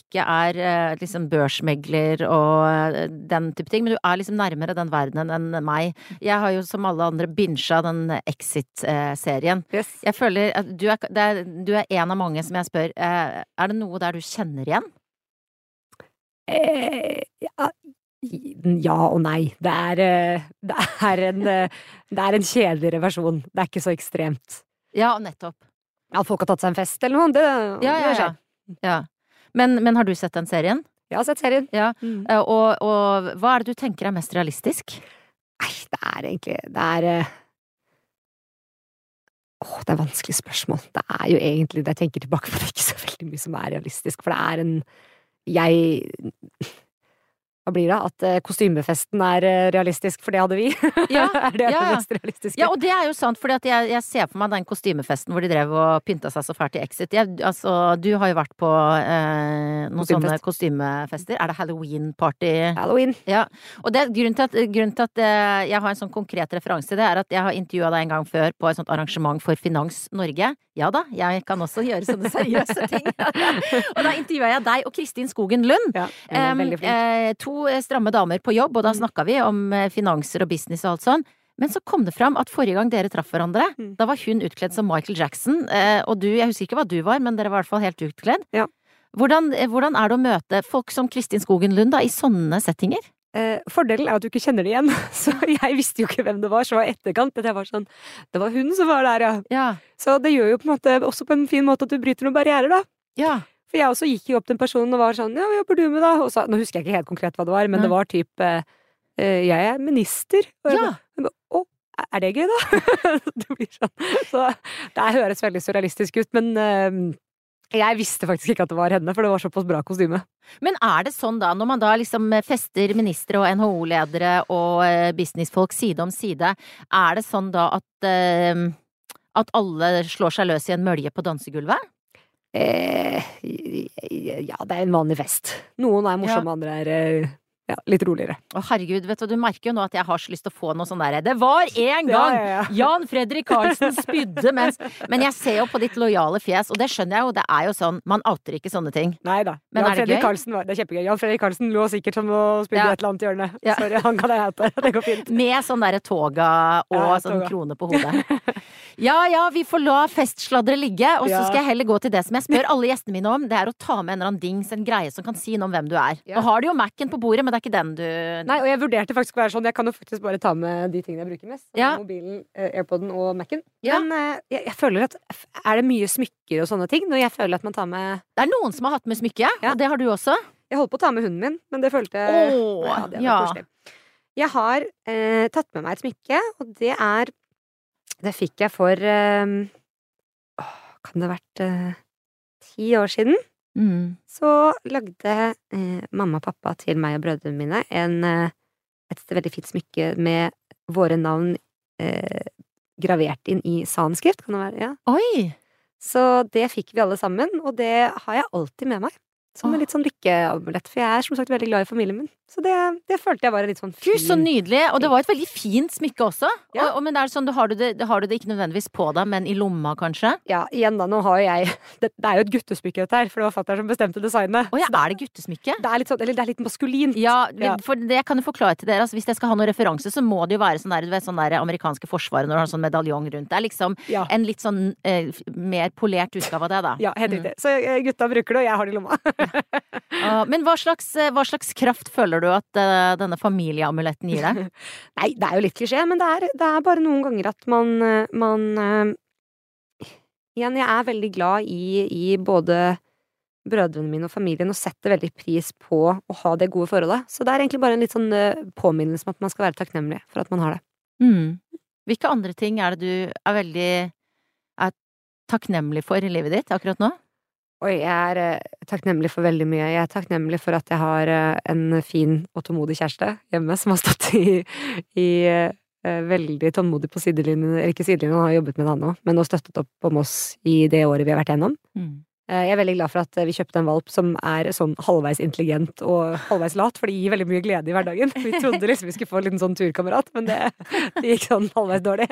ikke er eh, liksom børsmegler og den type ting, men du er liksom nærmere den verdenen enn meg. Jeg har jo som alle andre binsja den Exit-serien. Yes. Jeg føler at du er, er, du er, en av mange som jeg spør, er det noe der du kjenner igjen? Eh, ja, ja og nei. Det er, eh, det er en eh, Det er en kjedeligere versjon. Det er ikke så ekstremt. Ja, nettopp. Ja, folk har tatt seg en fest eller noe, det ja, ja, ja. ja. Men, men, har du sett den serien? Jeg har sett serien. Ja. Mm. Og, og, hva er det du tenker er mest realistisk? Nei, det er egentlig Det er Åh, det er vanskelig spørsmål. Det er jo egentlig det jeg tenker tilbake på, det er ikke så veldig mye som er realistisk, for det er en jeg hva blir det? At eh, kostymefesten er eh, realistisk, for det hadde vi? (laughs) Ja, (laughs) er det ja, mest realistiske? Ja, og det er jo sant, for jeg, jeg, ser for meg den kostymefesten hvor de drev og pynta seg så fælt i Exit. Jeg, altså, du har jo vært på eh, noen sånne kostymefester. Er det halloween-party? Halloween. Ja. Og det, grunnen til at, grunnen til at eh, jeg har en sånn konkret referanse til det, er at jeg har intervjua deg en gang før på et sånt arrangement for Finans Norge. Ja da, jeg kan også gjøre sånne seriøse ting. (laughs) og da intervjua jeg deg og Kristin Skogen Lund. Ja, eh, to stramme damer på jobb, og da mm. snakka vi om eh, finanser og business og alt sånn. Men så kom det fram at forrige gang dere traff hverandre, mm. da var hun utkledd som Michael Jackson, eh, og du, jeg husker ikke hva du var, men dere var i hvert fall helt utkledd. Ja. Hvordan, eh, hvordan, er det å møte folk som Kristin Skogen Lund da, i sånne settinger? Eh, fordelen er at du ikke kjenner det igjen, (laughs) så jeg visste jo ikke hvem det var. Så var etterkant at jeg var sånn Det var hun som var der, ja. ja. Så det gjør jo på en måte også på en fin måte at du bryter noen barrierer, da. Ja. For jeg også gikk jo opp til en person og var sånn Ja, hva jobber du med, da? Og så, nå husker jeg ikke helt konkret hva det var, men Nei. det var type eh, Jeg er minister. Og ja. Jeg, å, er det gøy, da? (laughs) det blir sånn. Så det høres veldig surrealistisk ut, men eh, jeg visste faktisk ikke at det var henne, for det var såpass bra kostyme. Men er det sånn da, når man da liksom fester ministre og NHO-ledere og eh, businessfolk side om side, er det sånn da at, uh, at alle slår seg løs i en mølje på dansegulvet? Eh, ja, det er en vanlig fest. Noen er morsomme, ja. andre er uh, ja, litt roligere. Å herregud, vet du, du merker jo nå at jeg har så lyst til å få noe sånn derre Det var en gang! Ja, ja, Jan Fredrik Karlsen spydde mens Men jeg ser jo på ditt lojale fjes, og det skjønner jeg jo, det er jo sånn Man outer ikke sånne ting. Nei da. Jan Fredrik Karlsen var Det er kjempegøy. Jan Fredrik Karlsen lå sikkert som å spydde et eller annet hjørne. Sorry, han kan jeg hete. Det går fint. Med sånn derre toga og sånn toga. krone på hodet. Ja ja, vi får la festsladret ligge, og så Ja. skal jeg heller gå til det som jeg spør alle gjestene mine om. Det er å ta med en eller annen dings, en greie som kan si noe om hvem du er. Ja. Nå har du jo Mac-en på bordet, men det er ikke den du Nei, og jeg vurderte faktisk å være sånn. Jeg kan jo faktisk bare ta med de tingene jeg bruker mest. Ja. Mobilen, eh, AirPoden og Mac-en. Ja. Men eh, jeg, jeg føler at Er det mye smykker og sånne ting når jeg føler at man tar med Det er noen som har hatt med smykke, Ja. og det har du også. Jeg holdt på å ta med hunden min, men det følte jeg Åh, ja, det ja. koselig. Jeg har eh, tatt med meg et smykke, og det er Det fikk jeg for eh, Kan det ha vært eh, ti år siden? Mm. Så lagde eh, mamma og pappa til meg og brødrene mine en, eh, et veldig fint smykke med våre navn eh, gravert inn i sanskrift. Kan det være? Ja. Oi! Så det fikk vi alle sammen, og det har jeg alltid med meg. Som en litt sånn lykkeamulett, for jeg er som sagt veldig glad i familien min. Så det, det følte jeg var en litt sånn Gud, så nydelig! Og det var et veldig fint smykke også. Ja. Og, og, men det er sånn, da har du det, har du det ikke nødvendigvis på deg, men i lomma, kanskje? Ja, igjen da, nå har jo jeg (laughs) Det, det er jo et guttesmykke dette her, for det var fatter'n som bestemte designet. Å ja, er det guttesmykke? det er litt sånn, eller det er litt maskulint. Ja, Ja. for det kan jo forklare til dere. Altså, hvis jeg skal ha noen referanse, så må det jo være sånn der, du vet, sånn der amerikanske forsvaret når du har sånn medaljong rundt. Det er liksom Ja. en litt sånn eh, mer polert utgave av det, da. Ja, helt Mm. Så eh, gutta bruker det, og jeg har det i lomma. (laughs) (laughs) Ah, men hva slags, eh, hva slags kraft føler du at uh, denne familieamuletten gir deg? (laughs) Nei, det er jo litt klisjé, men det er, det er bare noen ganger at man, eh, man uh, Igjen, jeg er veldig glad i, i både brødrene mine og familien og setter veldig pris på å ha det gode forholdet. Så det er egentlig bare en litt sånn påminnelse om at man skal være takknemlig for at man har det. Mm. Hvilke andre ting er det du er veldig er takknemlig for i livet ditt akkurat nå? Oi, jeg er eh, takknemlig for veldig mye. Jeg er takknemlig for at jeg har eh, en fin og tålmodig kjæreste hjemme som har stått i, i eh, veldig tålmodig på sidelinjen, eller ikke sidelinjen, han har jobbet med det han òg, men og støttet opp om oss i det året vi har vært gjennom. Mm. Jeg er veldig glad for at vi kjøpte en valp som er sånn halvveis intelligent og halvveis lat, for det gir veldig mye glede i hverdagen. Vi trodde liksom vi skulle få en liten sånn turkamerat, men det, det gikk sånn halvveis dårlig.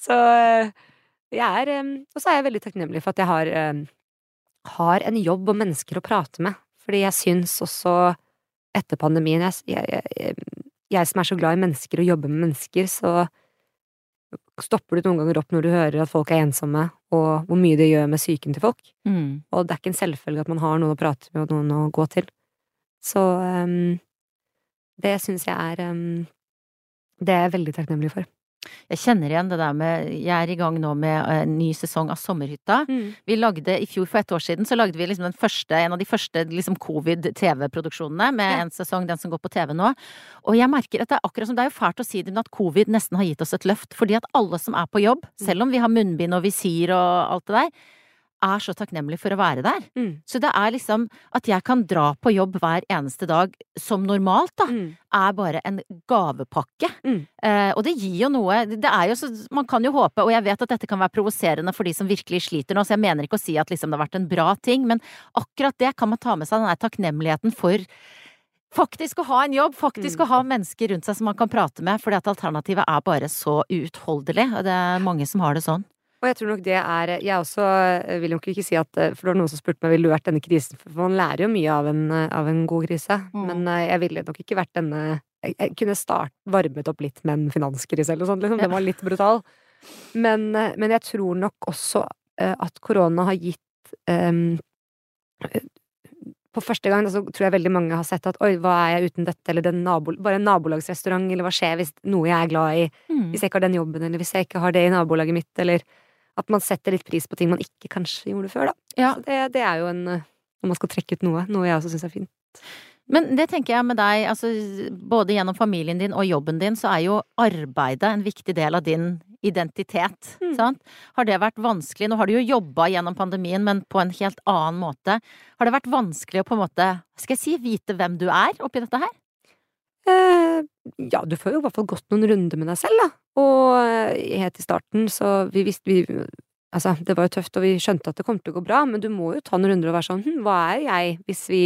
Så jeg er Og så er jeg veldig takknemlig for at jeg har, har en jobb og mennesker å prate med. Fordi jeg syns også etter pandemien jeg, jeg, jeg, jeg som er så glad i mennesker og jobber med mennesker, så stopper du noen ganger opp når du hører at folk er ensomme, og hvor mye det gjør med psyken til folk. Mm. Og det er ikke en selvfølge at man har noen å prate med og noen å gå til. Så um, det syns jeg er um, Det er jeg veldig takknemlig for. Jeg kjenner igjen det der med Jeg er i gang nå med en ny sesong av Sommerhytta. Vi lagde i fjor, for ett år siden, så lagde vi liksom den første, en av de første liksom covid-TV-produksjonene med Ja. en sesong, den som går på TV nå. Og jeg merker at det er akkurat som det er jo fælt å si det, men at covid nesten har gitt oss et løft. Fordi at alle som er på jobb, selv om vi har munnbind og visir og alt det der, er så takknemlig for å være der. Mm. Så det er liksom at jeg kan dra på jobb hver eneste dag som normalt, da, Mm. er bare en gavepakke. Mm. Eh, og det gir jo noe Det er jo så Man kan jo håpe, og jeg vet at dette kan være provoserende for de som virkelig sliter nå, så jeg mener ikke å si at liksom det har vært en bra ting, men akkurat det kan man ta med seg, den der takknemligheten for Faktisk å ha en jobb, faktisk Mm. å ha mennesker rundt seg som man kan prate med, fordi at alternativet er bare så uutholdelig. Og det er mange som har det sånn. Og jeg tror nok det er Jeg også eh, vil nok ikke si at For det var noen som spurte meg ville du vært denne krisen, for man lærer jo mye av en, eh, av en god krise. Mm. Men eh, jeg ville nok ikke vært denne Jeg, kunne start, varmet opp litt med en finanskrise eller noe sånt, liksom. Den var litt brutal. Men, eh, men jeg tror nok også eh, at korona har gitt eh, på første gang så tror jeg veldig mange har sett at oi, hva er jeg uten dette, eller den nabo, bare en nabolagsrestaurant, eller hva skjer hvis noe jeg er glad i, Mm. hvis jeg ikke har den jobben, eller hvis jeg ikke har det i nabolaget mitt, eller at man setter litt pris på ting man ikke kanskje gjorde før, da. Ja. Så det, det er jo en eh, Når man skal trekke ut noe, noe jeg også syns er fint. Men det tenker jeg med deg, altså både gjennom familien din og jobben din, så er jo arbeidet en viktig del av din identitet, Mm. sant? Har det vært vanskelig? Nå har du jo jobba gjennom pandemien, men på en helt annen måte. Har det vært vanskelig å på en måte, skal jeg si, vite hvem du er oppi dette her? Eh, ja, du får jo i hvert fall gått noen runder med deg selv, da. Og helt i starten, så vi visste vi Altså, det var jo tøft, og vi skjønte at det kom til å gå bra, men du må jo ta noen runder og være sånn hm, hva er jeg hvis vi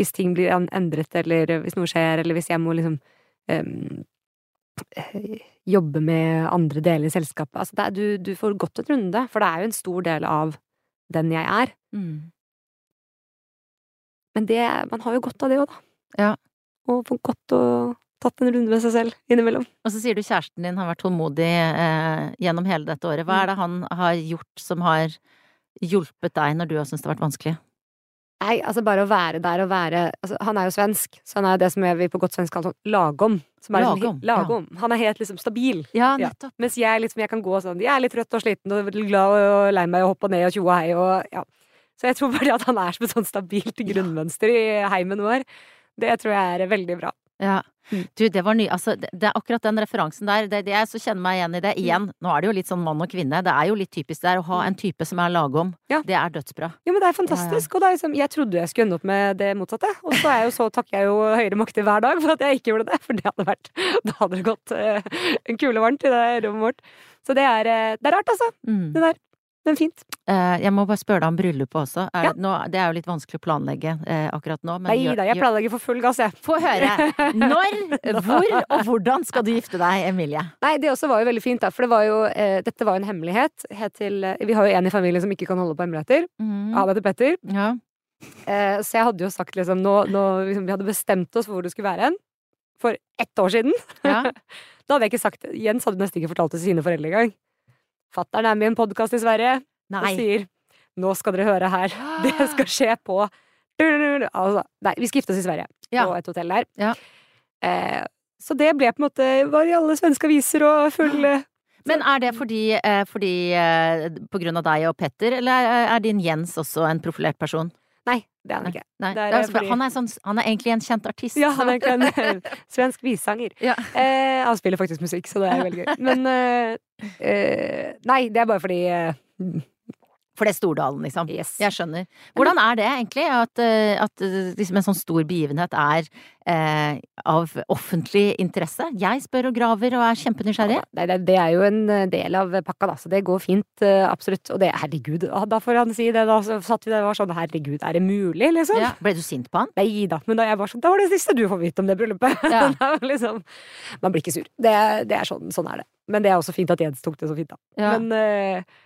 Hvis ting blir endret, eller hvis noe skjer, eller hvis jeg må liksom eh, jobbe med andre deler i selskapet. Altså, er, du, du får gått en runde, for det er jo en stor del av den jeg er. Mm. Men det, man har jo godt av det òg, da. Ja. Og godt å tatt en runde med seg selv innimellom. Og så sier du kjæresten din har vært tålmodig eh, gjennom hele dette året. Hva er det han har gjort som har hjulpet deg når du har syntes det har vært vanskelig? Nei, altså bare å være der og være altså, Han er jo svensk, så han er det som vi på godt svensk kaller sånn lagom. Som er lagom, liksom, lagom. Ja. Han er helt liksom stabil. Ja, nettopp. Ja. Mens jeg liksom, jeg kan gå sånn Jeg er litt trøtt og sliten og glad og lei meg og hoppe ned og tjo og hei og ja. Så jeg tror bare at han er som et sånn stabilt grunnmønster i heimen vår. Det tror jeg er veldig bra. Ja. Mm. Du, det var ny Altså, det, det, akkurat den referansen der, det, det jeg så kjenner meg igjen i det. Igjen, mm. nå er det jo litt sånn mann og kvinne. Det er jo litt typisk der å ha en type som er lagom. Ja. Det er dødsbra. Ja, men det er fantastisk. Ja, ja. Og det er liksom, jeg trodde jeg skulle ende opp med det motsatte. Og så, er jo, så takker jeg jo høyere makter hver dag for at jeg ikke gjorde det. For det hadde vært Da hadde det gått uh, en kule varmt i det rommet vårt. Så det er, uh, det er rart, altså. Mm. Det der. Men fint. Uh, jeg må bare spørre deg om bryllupet også. Er, ja. nå, det er jo litt vanskelig å planlegge eh, akkurat nå. Nei da, jeg planlegger for full gass, jeg. Få høre. (laughs) Når, hvor og hvordan skal du gifte deg, Emilie? Nei, det også var jo veldig fint, da. For det var jo, eh, dette var jo en hemmelighet. Til, vi har jo en i familien som ikke kan holde på hemmeligheter. Mm. Ada til Petter. Ja. så jeg hadde jo sagt liksom nå, nå liksom, Vi hadde bestemt oss for hvor det skulle være hen. For ett år siden. Ja. (laughs) da hadde jeg ikke sagt Jens hadde nesten ikke fortalt det til sine foreldre engang. Fattern er med i en podkast i Sverige Nei. og sier 'nå skal dere høre her'. (gasps) Det skal skje på altså, Nei, vi skal gifte oss i Sverige. Ja. På et hotell der. Ja. Eh, så det ble på en måte Var i alle svenske aviser og full Men er det fordi, fordi på grunn av deg og Petter, eller er din Jens også en profilert person? Det er han ikke. Nei, er er fordi... han, er sånn, han, er egentlig en kjent artist. Ja, han er en svensk vissanger. Ja. Eh, han spiller faktisk musikk, så det er veldig gøy. Men eh, eh, Nei, det er bare fordi eh, for det er Stordalen, liksom. Yes. Jeg skjønner. Hvordan er det egentlig, at, eh, at eh, liksom en sånn stor begivenhet er eh, av offentlig interesse? Jeg spør og graver og er kjempenysgjerrig. Ja, det, er jo en eh, del av pakka, da, så det går fint, absolutt. Og det, herregud, da får han si det, da. Så satt vi der og var sånn, herregud, er det mulig, liksom? Ja. Ble du sint på han? Nei da, men da jeg var sånn, da var det siste du får vite om det bryllupet. (laughs) Ja. liksom, man blir ikke sur. Det, det er sånn, sånn er det. Men det er også fint at Jens tok det så fint, da. Men eh,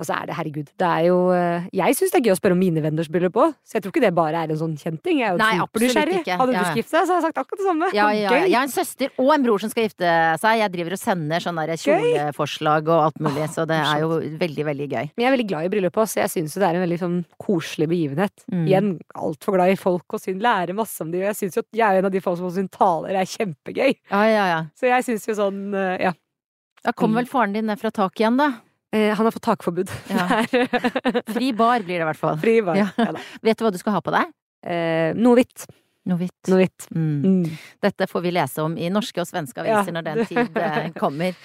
og så er det, herregud, det er jo eh, Jeg syns det er gøy å spørre om mine venners bryllup òg, så jeg tror ikke det bare er en sånn kjent ting. Jeg er jo Nei, supernysgjerrig. Hadde du giftet deg, så hadde jeg sagt akkurat det samme. Ja, ja, ja. Jeg har en søster og en bror som skal gifte seg. Jeg driver og sender sånne kjoleforslag og alt mulig, så det er jo veldig, veldig gøy. Men jeg er veldig glad i bryllup òg, så jeg syns jo det er en veldig sånn koselig begivenhet. Mm. Igjen altfor glad i folk og synd, lærer masse om de, og jeg syns jo at jeg er en av de folk som syns taler er kjempegøy. Ja, ja, ja. Så jeg syns jo sånn, eh, ja. Da kommer vel faren din ned fra taket igjen, da? Eh, han har fått takforbud. Ja. (laughs) Fri bar blir det i hvert fall. Fri bar, ja. Ja, Vet du hva du skal ha på deg? Eh, noe hvitt. Noe hvitt. Noe hvitt. Mm. Mm. Dette får vi lese om i norske og svenske aviser når den (laughs) tid eh, kommer.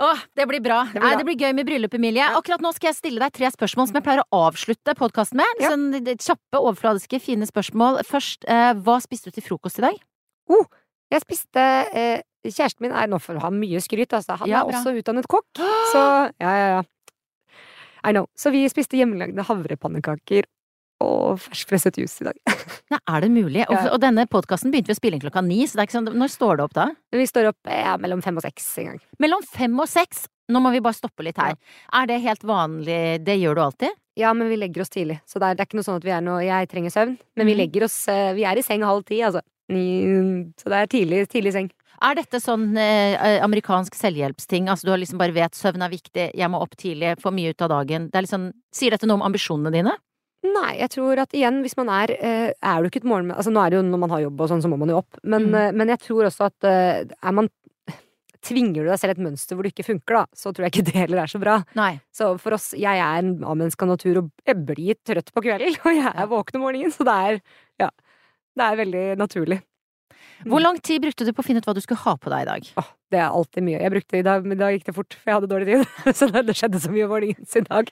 Åh, det blir bra. Det blir, Nei, det blir gøy med bryllup, Emilie. Akkurat nå skal jeg stille deg tre spørsmål som jeg pleier å avslutte podkasten med. Sånn kjappe, overfladiske, fine spørsmål. Først, eh, hva spiste du til frokost i dag? Oh, jeg spiste eh, Kjæresten min er nå for å ha mye skryt, altså. Han ja, er også utdannet kokk. Så (gasps) ja, ja, ja. I know. Så vi spiste hjemmelagde havrepannekaker og ferskpresset juice i dag. (laughs) Nei, er det mulig? Og, og denne podkasten begynte vi å spille inn klokka ni, så det er ikke sånn Når står det opp da? Vi står opp ja, mellom fem og seks en gang. Mellom fem og seks? Nå må vi bare stoppe litt her. Ja. Er det helt vanlig? Det gjør du alltid? Ja, men vi legger oss tidlig. Så det er, det er ikke noe sånn at vi er noe Jeg trenger søvn, men vi mhm. legger oss eh, Vi er i seng halv ti, altså. Så det er tidlig, tidlig seng. Er dette sånn eh, amerikansk selvhjelpsting? Altså du har liksom bare vet søvn er viktig, jeg må opp tidlig, få mye ut av dagen. Det er liksom, sier dette noe om ambisjonene dine? Nei, jeg tror at igjen, hvis man er eh, Er du ikke et morgenmenn Altså nå er det jo når man har jobb og sånn, så må man jo opp. Men, mm. eh, men jeg tror også at eh, er man (laughs) Tvinger du deg selv et mønster hvor du ikke funker, da, så tror jeg ikke (laughs) det heller er så bra. Nei. Så for oss, jeg er en A-menneske av natur, og jeg blir trøtt på kvelden, (laughs) og jeg er våken om morgenen, så det er, ja, det er veldig naturlig. Hvor lang tid brukte du på å finne ut hva du skulle ha på deg i dag? Oh, det er alltid mye. Jeg brukte i dag, men da gikk det fort, for jeg hadde dårlig tid. (laughs) så det skjedde så mye morgens i dag.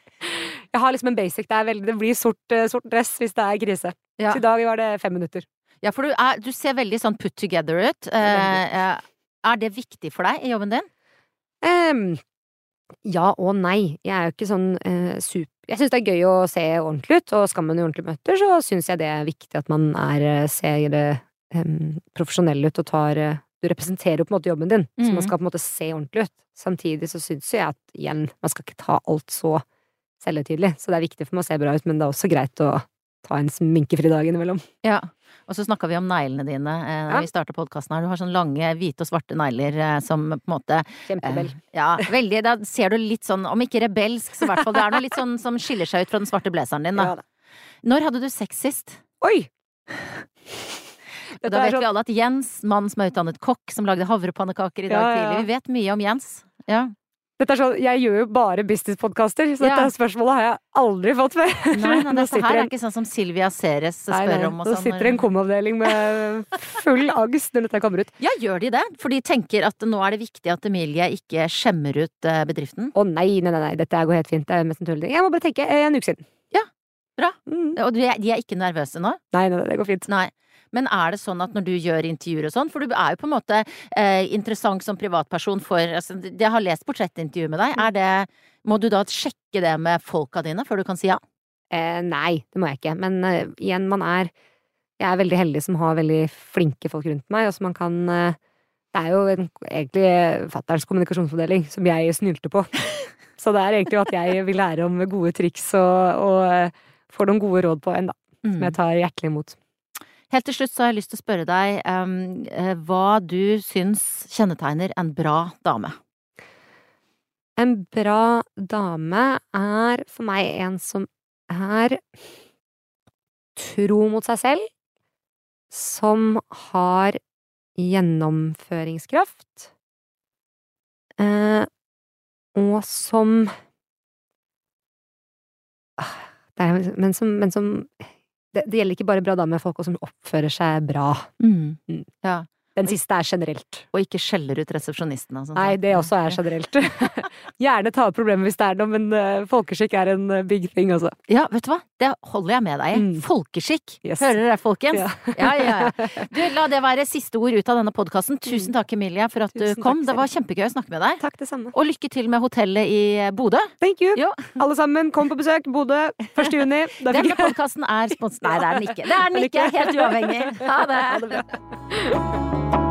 Jeg har liksom en basic. Det, veldig, det blir sort, eh, sort, dress hvis det er krise. Ja. Så i dag var det fem minutter. Ja, for du, er, du ser veldig sånn put together ut. Eh, er det viktig for deg i jobben din? Um, ja og nei. Jeg er jo ikke sånn uh, super Jeg syns det er gøy å se ordentlig ut, og skal man i ordentlige møter, så syns jeg det er viktig at man er, ser det um, profesjonell ut og tar uh, Du representerer jo på en måte jobben din, mm. så man mm. skal på en måte se ordentlig ut. Samtidig så syns jeg at igjen, man skal ikke ta alt så selvhøytidelig. Så det er viktig for meg å se bra ut, men det er også greit å ta en sminkefri dag innimellom. Ja. Og så snakka vi om neglene dine eh, da ja. vi starta podkasten her. Du har sånne lange hvite og svarte negler eh, som på en måte Kjemperebell. Eh, ja, veldig. Da ser du litt sånn, om ikke rebelsk, så i hvert fall det er noe litt sånn som skiller seg ut fra den svarte blazeren din, da. Ja, Når hadde du sex sist? Oi! Da vet sånn... vi alle at Jens, mannen som er utdannet kokk, som lagde havrepannekaker i dag ja, tidlig, vi vet mye om Jens. Ja. Dette er sånn, Jeg gjør jo bare businesspodkaster, så dette spørsmålet har jeg aldri fått før. Nei, nei (laughs) dette her er ikke sånn som Silvia Ceres spør nei, nei. om. Og sånn. sitter en komavdeling med (laughs) full angst når dette kommer ut. Ja, gjør de det? For de tenker at nå er det viktig at Emilie ikke skjemmer ut eh, bedriften? Å nei, nei, nei, dette går helt fint. Det er mest en tulleting. Jeg må bare tenke en uke siden. Ja, bra. Mm. Og de er, de er ikke nervøse nå? Nei, nei, det går fint. Nei. Men er det sånn at når du gjør intervjuer og sånn, for du er jo på en måte eh, interessant som privatperson for altså, Jeg har lest portrettintervju med deg. Er det Må du da sjekke det med folka dine før du kan si ja? Eh, nei, det må jeg ikke. Men eh, igjen, man er Jeg er veldig heldig som har veldig flinke folk rundt meg, og som man kan uh, Det er jo en, egentlig fatterns kommunikasjonsfordeling som jeg snylte på. (laughs) Så det er egentlig at jeg vil lære om gode triks og, og uh, får noen gode råd på en, da. Som mm. jeg tar hjertelig imot. Helt til slutt så har jeg lyst til å spørre deg um, hva du syns kjennetegner en bra dame? En bra dame er for meg en som er tro mot seg selv, som har gjennomføringskraft, eh, og som ah, men, som men som det, det, gjelder ikke bare bra damer, folk som oppfører seg bra. Mm. Mm. Ja. Den siste er generelt. Og ikke skjeller ut resepsjonisten. Altså. Nei, det også er generelt. (laughs) Gjerne ta opp problemet hvis det er noe, men uh, folkeskikk er en uh, big thing, altså. Ja, vet du hva? Det holder jeg med deg i. Mm. Folkeskikk. Yes. Hører dere, folkens? Ja. ja, ja, (laughs) Du, la det være siste ord ut av denne podkasten. Tusen mm. takk, Emilie, for at Tusen du kom. Det var kjempegøy å snakke med deg. Takk, det samme. Og lykke til med hotellet i Bodø. Thank you. Jo. Alle sammen, kom på besøk. Bodø 1. juni. (laughs) Denne podkasten er sponset Nei, det er den ikke. Det er den ikke. Helt uavhengig. Ha det. Ha det bra.